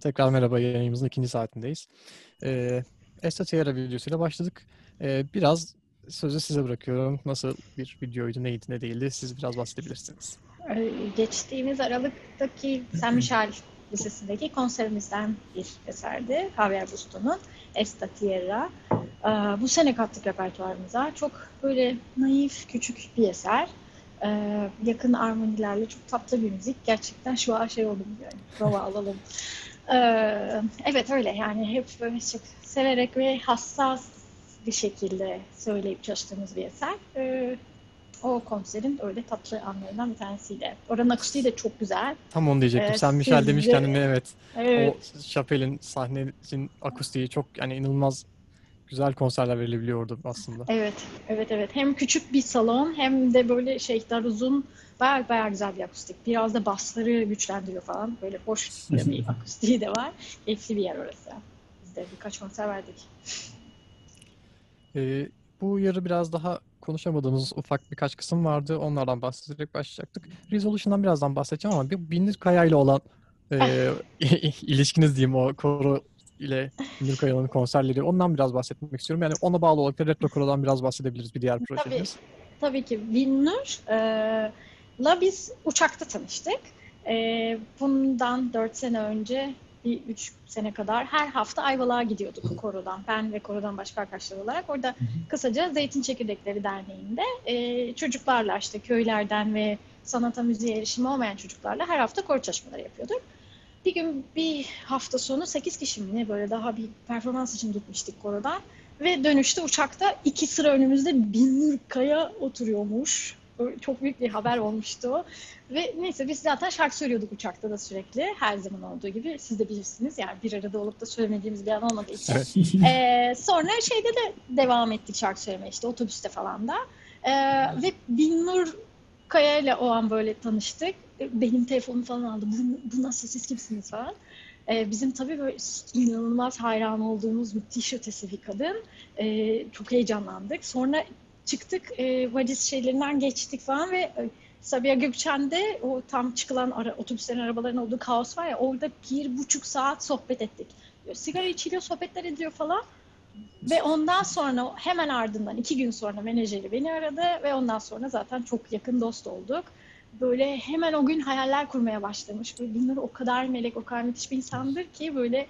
Tekrar merhaba yayınımızın ikinci saatindeyiz. Ee, Esta Tierra videosuyla başladık. Ee, biraz sözü size bırakıyorum. Nasıl bir videoydu, neydi, ne değildi siz biraz bahsedebilirsiniz. Ee, Geçtiğimiz Aralık'taki Saint Michel Lisesi'ndeki konserimizden bir eserdi. Javier Busto'nun Esta Tierra. Ee, Bu sene kattık repertuarımıza. Çok böyle naif, küçük bir eser. Ee, Yakın armonilerle çok tatlı bir müzik. Gerçekten şu an şey oldum yani. Prova alalım. Ee, Evet öyle yani hep böyle çok severek ve hassas bir şekilde söyleyip çalıştığımız bir eser. Ee, o konserin öyle tatlı anlarından bir tanesiydi. Oranın akustiği de çok güzel. Tam onu diyecektim. Evet, Sen Michel siz de- demişken hani evet. Evet. O Chappelle'in sahnenin akustiği çok yani inanılmaz güzel konserler verilebiliyordu aslında. Evet, evet, evet. Hem küçük bir salon hem de böyle şey dar uzun bayağı bayağı güzel bir akustik. Biraz da basları güçlendiriyor falan. Böyle hoş bir akustiği de var. Keyifli bir yer orası. Biz de birkaç konser verdik. Ee, bu yarı biraz daha konuşamadığımız ufak birkaç kısım vardı. Onlardan bahsederek başlayacaktık. Resolution'dan birazdan bahsedeceğim ama bir Binur Kaya ile olan e, ilişkiniz diyeyim o koro ile Binur Kaya'nın konserleri. Ondan biraz bahsetmek istiyorum. Yani ona bağlı olarak da Retro Koro'dan biraz bahsedebiliriz bir diğer projeniz. Tabii ki Binnur e, la biz uçakta tanıştık. E, bundan 4 sene önce bir 3 sene kadar her hafta Ayvalık'a gidiyorduk korodan. Ben ve korodan başka arkadaşlar olarak. Orada kısaca Zeytin Çekirdekleri Derneği'nde e, çocuklarla işte köylerden ve sanata müziğe erişimi olmayan çocuklarla her hafta koro çalışmaları yapıyorduk. Bir gün bir hafta sonu 8 kişi mi ne böyle daha bir performans için gitmiştik korodan. Ve dönüşte uçakta iki sıra önümüzde Binnur Kaya oturuyormuş. Çok büyük bir haber olmuştu. Ve neyse biz zaten şarkı söylüyorduk uçakta da sürekli. Her zaman olduğu gibi. Siz de bilirsiniz yani bir arada olup da söylemediğimiz bir an olmadığı için. Evet. Ee, sonra şeyde de devam ettik şarkı söylemeye işte otobüste falan da. Ee, ve Binnur Kaya ile o an böyle tanıştık. Benim telefonumu falan aldı. Bu, bu nasıl siz kimsiniz falan. Ee, bizim tabii böyle inanılmaz hayran olduğumuz müthiş ötesi bir kadın. Ee, çok heyecanlandık. Sonra çıktık e, valiz şeylerinden geçtik falan ve e, Sabiha Gökçen'de o tam çıkılan ara, otobüslerin arabaların olduğu kaos var ya orada bir buçuk saat sohbet ettik. Sigara içiliyor, sohbetler ediyor falan. Ve ondan sonra hemen ardından iki gün sonra menajeri beni aradı ve ondan sonra zaten çok yakın dost olduk. Böyle hemen o gün hayaller kurmaya başlamış. Böyle bunları o kadar melek, o kadar müthiş bir insandır ki böyle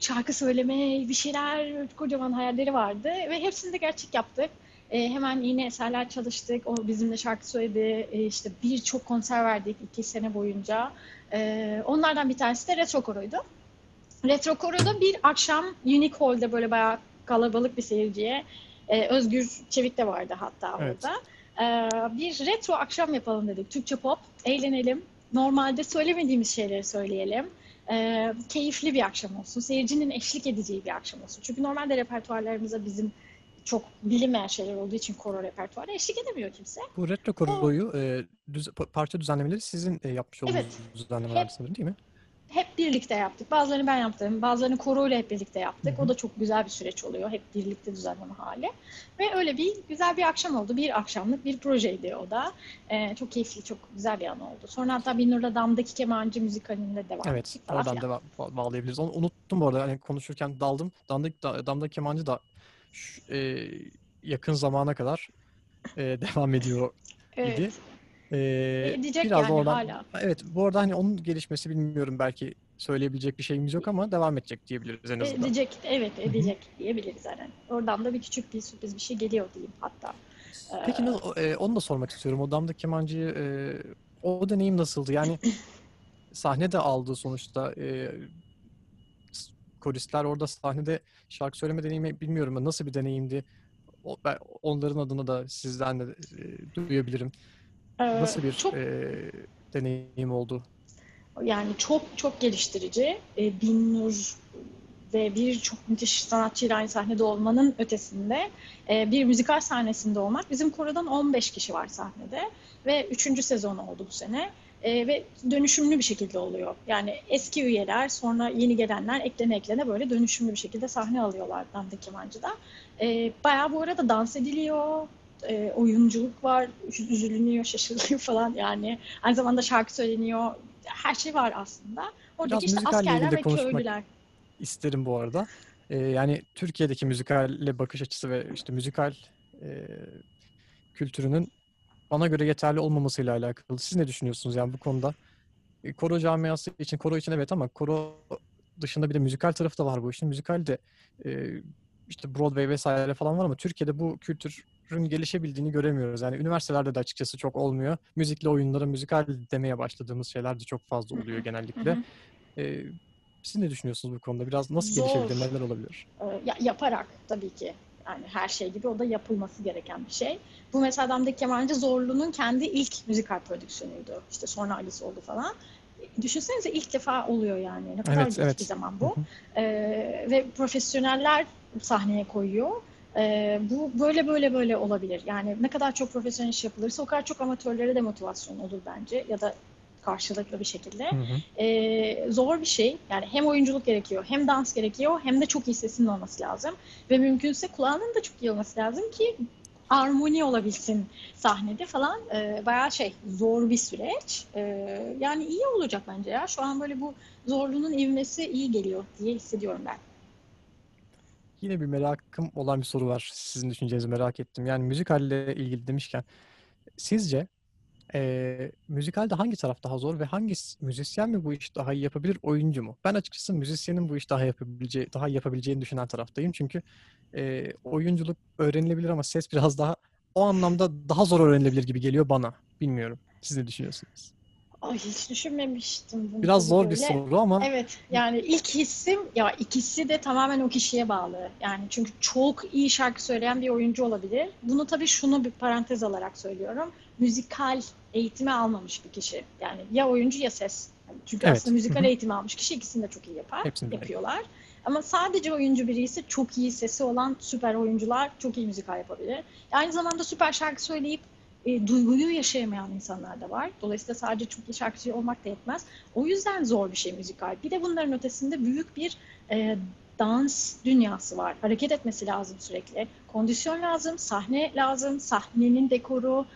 şarkı söyleme, bir şeyler, kocaman hayalleri vardı ve hepsini de gerçek yaptık. E, hemen yine eserler çalıştık. O bizimle şarkı söyledi. E, işte birçok konser verdik iki sene boyunca. E, onlardan bir tanesi de Retro Koro'ydu. Retro Koro'da bir akşam Unique Hall'de böyle bayağı kalabalık bir seyirciye e, Özgür Çevik de vardı hatta Evet. orada. E, bir retro akşam yapalım dedik. Türkçe pop, eğlenelim. Normalde söylemediğimiz şeyleri söyleyelim. E, keyifli bir akşam olsun. Seyircinin eşlik edeceği bir akşam olsun. Çünkü normalde repertuarlarımıza bizim çok bilinmeyen şeyler olduğu için koro repertuarı eşlik edemiyor kimse. Bu Retro Koro'yu e, düz- pa- parça düzenlemeleri sizin e, yapmış olduğunuz Evet. düzenlemeler Hep- sanırım değil mi? Hep birlikte yaptık. Bazılarını ben yaptım, bazılarını koro ile hep birlikte yaptık. Hı hı. O da çok güzel bir süreç oluyor. Hep birlikte düzenleme hali. Ve öyle bir güzel bir akşam oldu. Bir akşamlık bir projeydi o da. Ee, çok keyifli, çok güzel bir an oldu. Sonra hatta Binur'la Dam'daki Kemancı müzikalinde devam Evet, ettik falan oradan ba- bağlayabiliriz. Onu unuttum bu arada. Hani konuşurken daldım. Damda, da, damda kemancı da şu- e, yakın zamana kadar e, devam ediyor idi. Evet. E, Edecek biraz yani oradan, hala. Evet, bu arada hani onun gelişmesi bilmiyorum belki söyleyebilecek bir şeyimiz yok ama devam edecek diyebiliriz en azından. Edecek, evet edecek diyebiliriz yani. Oradan da bir küçük bir sürpriz bir şey geliyor diyeyim hatta. Ee, Peki o- e, onu da sormak istiyorum. O damda kemancıyı e, o deneyim nasıldı? Yani sahne de aldı sonuçta. E, koristler orada sahnede şarkı söyleme deneyimi bilmiyorum. Nasıl bir deneyimdi? Ben onların adına da sizden de e, duyabilirim. e, Nasıl bir çok e, deneyim oldu? Yani çok çok geliştirici. E, Binnur ve birçok müthiş sanatçıyla aynı sahnede olmanın ötesinde e, bir müzikal sahnesinde olmak. Bizim korodan 15 kişi var sahnede ve 3. sezon oldu bu sene. E, ve dönüşümlü bir şekilde oluyor. Yani eski üyeler sonra yeni gelenler eklene eklene böyle dönüşümlü bir şekilde sahne alıyorlar Dandik Kemancı'da. E, bayağı bu arada dans ediliyor, e, oyunculuk var, üzülünüyor, şaşırılıyor falan yani. Aynı zamanda şarkı söyleniyor, her şey var aslında. Oradaki Biraz işte askerler ve konuşmak köylüler. isterim bu arada. Ee, yani Türkiye'deki müzikalle bakış açısı ve işte müzikal e, kültürünün bana göre yeterli olmamasıyla alakalı. Siz ne düşünüyorsunuz yani bu konuda? E, Koro camiası için, koro için evet ama koro dışında bir de müzikal tarafı da var bu işin. Müzikal de e, işte Broadway vesaire falan var ama Türkiye'de bu kültürün gelişebildiğini göremiyoruz. Yani üniversitelerde de açıkçası çok olmuyor. Müzikli oyunlara müzikal demeye başladığımız şeyler de çok fazla oluyor genellikle. E, siz ne düşünüyorsunuz bu konuda? Biraz nasıl Zor. gelişebilir, neler olabilir? Ee, ya- yaparak tabii ki. Yani her şey gibi o da yapılması gereken bir şey. Bu mesela Damdaki Kemancı Zorlu'nun kendi ilk müzikal prodüksiyonuydu. İşte sonra Alice oldu falan. Düşünsenize ilk defa oluyor yani. Ne kadar Evet, evet. bir zaman Hı bu. hı. Ee, ve profesyoneller sahneye koyuyor. Ee, bu böyle böyle böyle olabilir. Yani ne kadar çok profesyonel iş yapılırsa o kadar çok amatörlere de motivasyon olur bence. Ya da karşılıklı bir şekilde. Hı hı. Ee, zor bir şey. Yani hem oyunculuk gerekiyor, hem dans gerekiyor, hem de çok iyi sesinin olması lazım. Ve mümkünse kulağının da çok iyi olması lazım ki armoni olabilsin sahnede falan. Ee, bayağı şey, zor bir süreç. Ee, yani iyi olacak bence ya. Şu an böyle bu zorluğunun ivmesi iyi geliyor diye hissediyorum ben. Yine bir merakım olan bir soru var. Sizin düşüncenizi merak ettim. Yani müzikalle ilgili demişken sizce eee müzikalde hangi taraf daha zor ve hangi müzisyen mi bu işi daha iyi yapabilir, oyuncu mu? Ben açıkçası müzisyenin bu işi daha yapabileceği, daha iyi yapabileceğini düşünen taraftayım. Çünkü eee, oyunculuk öğrenilebilir ama ses biraz daha o anlamda daha zor öğrenilebilir gibi geliyor bana. Bilmiyorum. Siz ne düşünüyorsunuz? Ay hiç düşünmemiştim bunu Biraz zor bir böyle. soru ama Evet yani ilk hissim ya ikisi de tamamen o kişiye bağlı. Yani çünkü çok iyi şarkı söyleyen bir oyuncu olabilir. Bunu tabii şunu bir parantez alarak söylüyorum. Müzikal eğitimi almamış bir kişi. Yani ya oyuncu ya ses. Yani çünkü Evet. aslında müzikal Hı hı. eğitimi almış kişi ikisini de çok iyi yapar, Hepsini yapıyorlar. Ama sadece oyuncu biri ise çok iyi sesi olan süper oyuncular çok iyi müzikal yapabilir. Aynı zamanda süper şarkı söyleyip e, duyguyu yaşayamayan insanlar da var. Dolayısıyla sadece çok iyi şarkıcı olmak da yetmez. O yüzden zor bir şey müzikal. Bir de bunların ötesinde büyük bir e, dans dünyası var. Hareket etmesi lazım sürekli. Kondisyon lazım, sahne lazım, sahnenin dekoru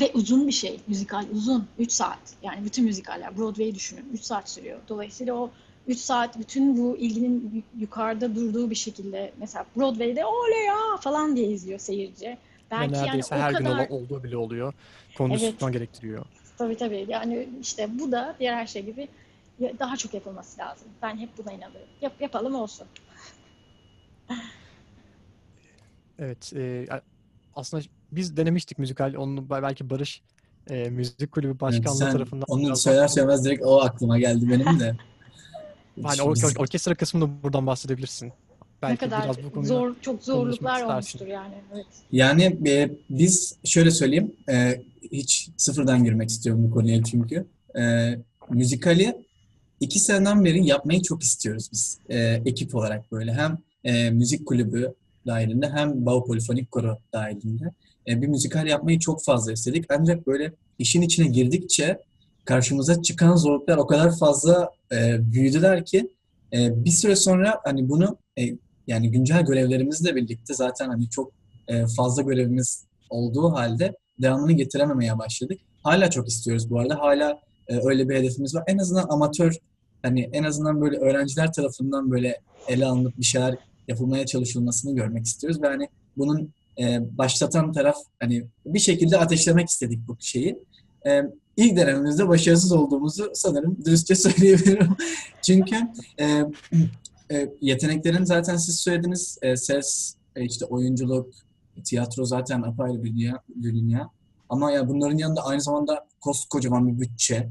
ve uzun bir şey. Müzikal uzun. 3 saat. Yani bütün müzikaller. Broadway'i düşünün. 3 saat sürüyor. Dolayısıyla o 3 saat bütün bu ilginin yu- yukarıda durduğu bir şekilde mesela Broadway'de oley ya falan diye izliyor seyirci. ve Belki yani neredeyse o her gün kadar ola- olduğu bile oluyor. Kondisyon gerektiriyor. Tabii tabii. Yani işte bu da diğer her şey gibi daha çok yapılması lazım. Ben hep buna inanıyorum. Yap, yapalım olsun. Evet, e, aslında biz denemiştik müzikal. Onu be- belki Barış e, müzik kulübü başkanlığı sen tarafından onu söyler söylemez direkt o aklıma geldi benim de. Hani Şu or- orkestra kısmını buradan bahsedebilirsin. Ne Belki kadar biraz bu konuyu zor, çok zorluklar olmuştur yani. Evet. Yani e, biz şöyle söyleyeyim, e, hiç sıfırdan girmek istiyorum bu konuya çünkü. E, müzikali iki seneden beri yapmayı çok istiyoruz biz e, ekip olarak böyle. Hem e, müzik kulübü dahilinde hem Bau Polifonik Koro dahilinde bir müzikal yapmayı çok fazla istedik. Ancak böyle işin içine girdikçe karşımıza çıkan zorluklar o kadar fazla e, büyüdüler ki e, bir süre sonra hani bunu e, yani güncel görevlerimizle birlikte zaten hani çok e, fazla görevimiz olduğu halde devamını getirememeye başladık. Hala çok istiyoruz bu arada. Hala e, öyle bir hedefimiz var. En azından amatör hani en azından böyle öğrenciler tarafından böyle ele alınıp bir şeyler yapılmaya çalışılmasını görmek istiyoruz ve hani bunun e, başlatan taraf hani bir şekilde ateşlemek istedik bu şeyi. E, ilk denememizde başarısız olduğumuzu sanırım dürüstçe söyleyebilirim. Çünkü e, e, yeteneklerin zaten siz söylediniz e, ses, e, işte oyunculuk, tiyatro zaten apayrı bir dünya, bir dünya. Ama ya bunların yanında aynı zamanda koskocaman bir bütçe.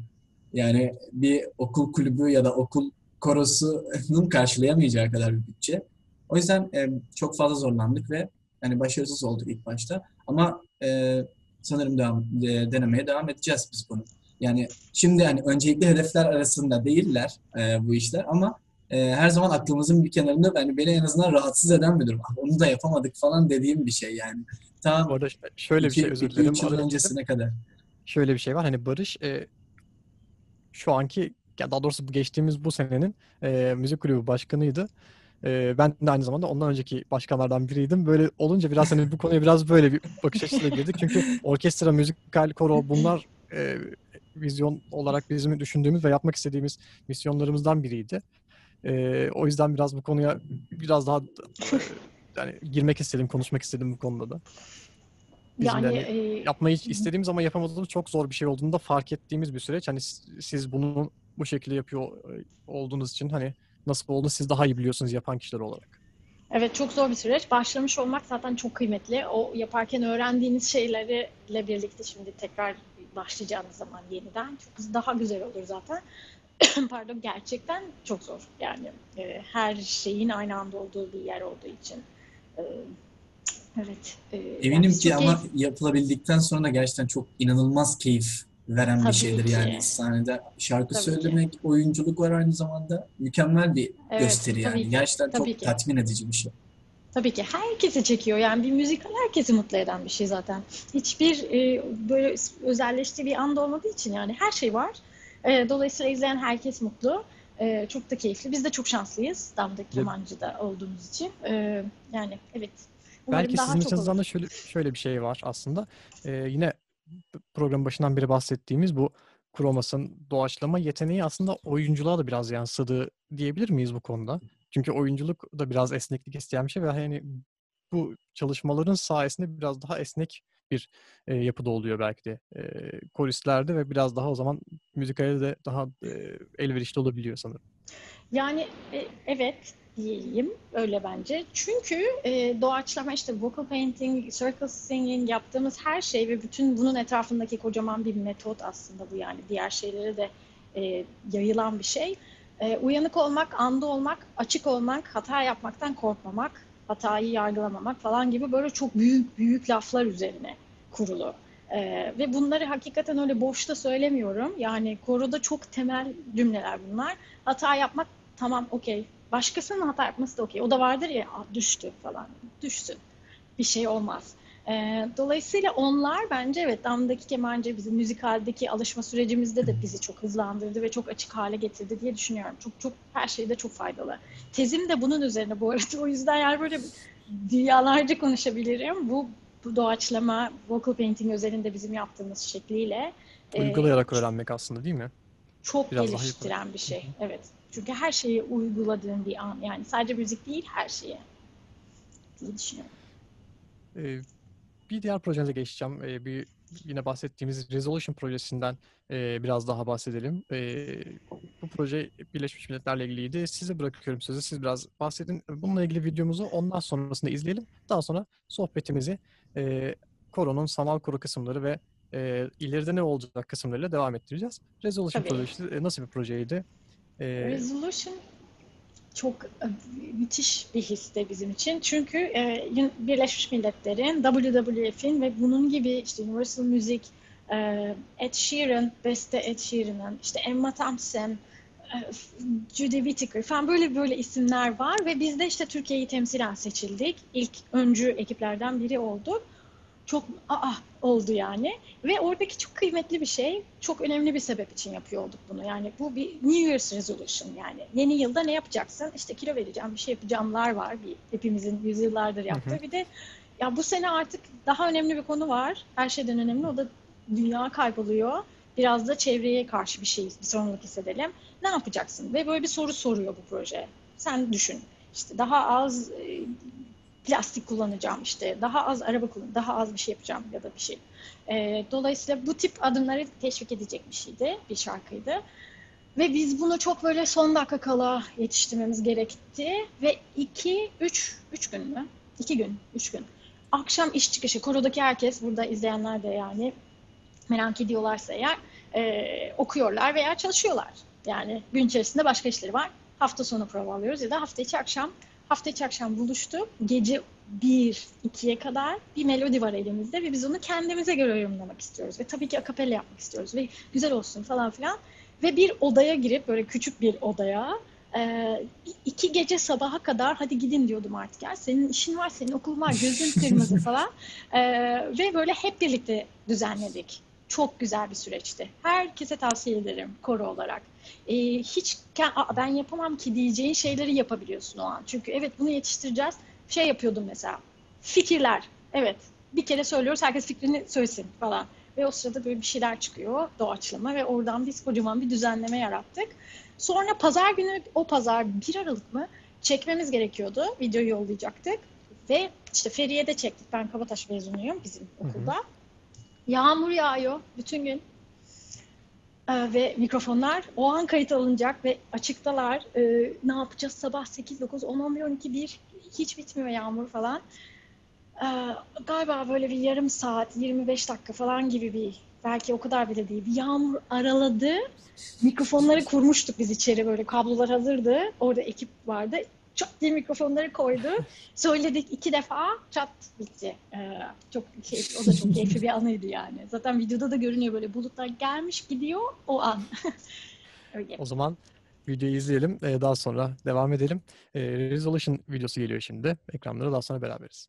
Yani bir okul kulübü ya da okul korosunun karşılayamayacağı kadar bir bütçe. O yüzden e, çok fazla zorlandık ve yani başarısız olduk ilk başta. Ama e, sanırım devam, e, denemeye devam edeceğiz biz bunu. Yani şimdi yani öncelikli hedefler arasında değiller e, bu işler ama e, her zaman aklımızın bir kenarında yani beni en azından rahatsız eden bir durum. Ah, Onu da yapamadık falan dediğim bir şey yani. Tam arada şöyle bir şey özür dilerim. 2-3 yıl öncesine kadar. Şöyle bir şey var. Hani Barış e, şu anki ya daha doğrusu bu geçtiğimiz bu senenin e, müzik kulübü başkanıydı. E, ben de aynı zamanda ondan önceki başkanlardan biriydim. Böyle olunca biraz hani bu konuya biraz böyle bir bakış açısıyla girdik. Çünkü orkestra, müzikal, koro bunlar e, vizyon olarak bizim düşündüğümüz ve yapmak istediğimiz misyonlarımızdan biriydi. E, o yüzden biraz bu konuya biraz daha e, yani girmek istedim, konuşmak istedim bu konuda da. Bizim Yani de hani e, yapmayı istediğimiz ama yapamadığımız çok zor bir şey olduğunu da fark ettiğimiz bir süreç. Hani siz- siz bunu bu şekilde yapıyor e, olduğunuz için hani nasıl oldu siz daha iyi biliyorsunuz yapan kişiler olarak. Evet çok zor bir süreç. Başlamış olmak zaten çok kıymetli. O yaparken öğrendiğiniz şeylerle birlikte şimdi tekrar başlayacağınız zaman yeniden çok daha güzel olur zaten. Pardon gerçekten çok zor. Yani e, her şeyin aynı anda olduğu bir yer olduğu için. E, evet. e, Eminim yani ki ama keyif- yapılabildikten sonra da gerçekten çok inanılmaz keyif veren bir Tabii şeydir ki. yani sahnede şarkı Tabii ki. söylemek, oyunculuk var aynı zamanda mükemmel bir Evet, gösteri yani. ki. Gerçekten Tabii çok ki. tatmin edici bir şey. Tabii ki herkesi çekiyor. Yani bir müzikal herkesi mutlu eden bir şey zaten. Hiçbir e, böyle özelleştiği bir anda olmadığı için yani her şey var. E, dolayısıyla izleyen herkes mutlu. E, çok da keyifli. Biz de çok şanslıyız damdaki kemancıda olduğumuz için. E, yani evet. Umarım Belki sizin olur. da şöyle şöyle bir şey var aslında. Ee, yine programın başından beri bahsettiğimiz bu Kromas'ın doğaçlama yeteneği aslında oyunculuğa da biraz yansıdı diyebilir miyiz bu konuda? Çünkü oyunculuk da biraz esneklik isteyen bir şey ve hani bu çalışmaların sayesinde biraz daha esnek bir e, yapıda oluyor belki de e, koristlerde ve biraz daha o zaman müzikale de daha e, elverişli olabiliyor sanırım. Yani e, evet diyeyim öyle bence. Çünkü e, doğaçlama işte vocal painting, circle singing yaptığımız her şey ve bütün bunun etrafındaki kocaman bir metot aslında bu yani diğer şeylere de e, yayılan bir şey. E, uyanık olmak, anda olmak, açık olmak, hata yapmaktan korkmamak, hatayı yargılamamak falan gibi böyle çok büyük büyük laflar üzerine kurulu. E, ve bunları hakikaten öyle boşta söylemiyorum. Yani koroda çok temel cümleler bunlar. Hata yapmak tamam okey. Başkasının hata yapması da okey. O da vardır ya "Aa, düştü falan. Düşsün. Bir şey olmaz. Ee, dolayısıyla onlar bence evet damdaki kemancı bizim müzikaldeki alışma sürecimizde de bizi çok hızlandırdı ve çok açık hale getirdi diye düşünüyorum. Çok çok her şeyde çok faydalı. Tezim de bunun üzerine bu arada. O yüzden yani böyle dünyalarca konuşabilirim. Bu bu doğaçlama, vocal painting özelinde bizim yaptığımız şekliyle e, Uygulayarak öğrenmek aslında değil mi? çok Biraz geliştiren bir şey. Evet. Çünkü her şeyi uyguladığın bir an. Yani sadece müzik değil her şeye. diye düşünüyorum. Ee, bir diğer projenize geçeceğim. Ee, bir yine bahsettiğimiz Resolution projesinden e, biraz daha bahsedelim. Ee, bu proje Birleşmiş Milletler'le ilgiliydi. Size bırakıyorum sözü. Siz biraz bahsedin. Bununla ilgili videomuzu ondan sonrasında izleyelim. Daha sonra sohbetimizi e, koronun sanal koro kısımları ve e, ileride ne olacak kısımlarıyla devam ettireceğiz. Resolution Tabii. projesi e, nasıl bir projeydi? Ee, Resolution çok e, müthiş bir hisse bizim için. Çünkü e, Birleşmiş Milletler'in, WWF'in ve bunun gibi işte Universal Music, e, Ed Sheeran, beste Ed Sheeran'ın, işte Emma Thompson, e, Judy Whittaker falan böyle böyle isimler var ve biz de işte Türkiye'yi temsilen seçildik. İlk öncü ekiplerden biri olduk. Çok aa oldu yani. Ve oradaki çok kıymetli bir şey, çok önemli bir sebep için yapıyor olduk bunu. Yani bu bir New Year's Resolution yani. Yeni yılda ne yapacaksın? İşte kilo vereceğim, bir şey yapacağımlar var. Bir, hepimizin yüzyıllardır yaptığı. Bir de ya bu sene artık daha önemli bir konu var. Her şeyden önemli. O da dünya kayboluyor. Biraz da çevreye karşı bir şey, bir sorumluluk hissedelim. Ne yapacaksın? Ve böyle bir soru soruyor bu proje. Sen düşün. İşte daha az e, plastik kullanacağım işte daha az araba kullan daha az bir şey yapacağım ya da bir şey. Ee, dolayısıyla bu tip adımları teşvik edecek bir şeydi, bir şarkıydı. Ve biz bunu çok böyle son dakika kala yetiştirmemiz gerekti. Ve iki, üç, üç gün mü? İki gün, üç gün. Akşam iş çıkışı, korodaki herkes, burada izleyenler de yani merak ediyorlarsa eğer e, okuyorlar veya çalışıyorlar. Yani gün içerisinde başka işleri var. Hafta sonu prova alıyoruz ya da hafta içi akşam hafta içi akşam buluştuk. Gece 1-2'ye kadar bir melodi var elimizde ve biz onu kendimize göre yorumlamak istiyoruz. Ve tabii ki akapella yapmak istiyoruz ve güzel olsun falan filan. Ve bir odaya girip böyle küçük bir odaya e, iki gece sabaha kadar hadi gidin diyordum artık ya. Senin işin var, senin okulun var, gözün kırmızı falan. E, ve böyle hep birlikte düzenledik. Çok güzel bir süreçti. Herkese tavsiye ederim koro olarak. E, hiç "Aa, ben yapamam ki diyeceğin şeyleri yapabiliyorsun o an. Çünkü evet bunu yetiştireceğiz. Şey yapıyordum mesela. Fikirler. Evet. Bir kere söylüyoruz herkes fikrini söylesin falan. Ve o sırada böyle bir şeyler çıkıyor doğaçlama ve oradan biz kocaman bir düzenleme yarattık. Sonra pazar günü o pazar 1 Aralık mı çekmemiz gerekiyordu. Videoyu yollayacaktık. Ve işte Feriye'de çektik. Ben Kabataş mezunuyum bizim Hı hı. Yağmur yağıyor bütün gün. Ee, ve mikrofonlar o an kayıt alınacak ve açıktalar. Ee, ne yapacağız sabah 8, 9, 10, 11, 12, 1 hiç bitmiyor yağmur falan. Ee, galiba böyle bir yarım saat, 25 dakika falan gibi bir belki o kadar bile değil. Bir yağmur araladı. Mikrofonları kurmuştuk biz içeri böyle kablolar hazırdı. Orada ekip vardı. Çat diye mikrofonları koydu. Söyledik iki defa çat bitti. Ee, çok keyifli, o da çok keyifli bir anıydı yani. Zaten videoda da görünüyor böyle bulutlar gelmiş gidiyor o an. Öyle. O zaman videoyu izleyelim. Ee, daha sonra devam edelim. Ee, Resolution videosu geliyor şimdi. Ekranlara daha sonra beraberiz.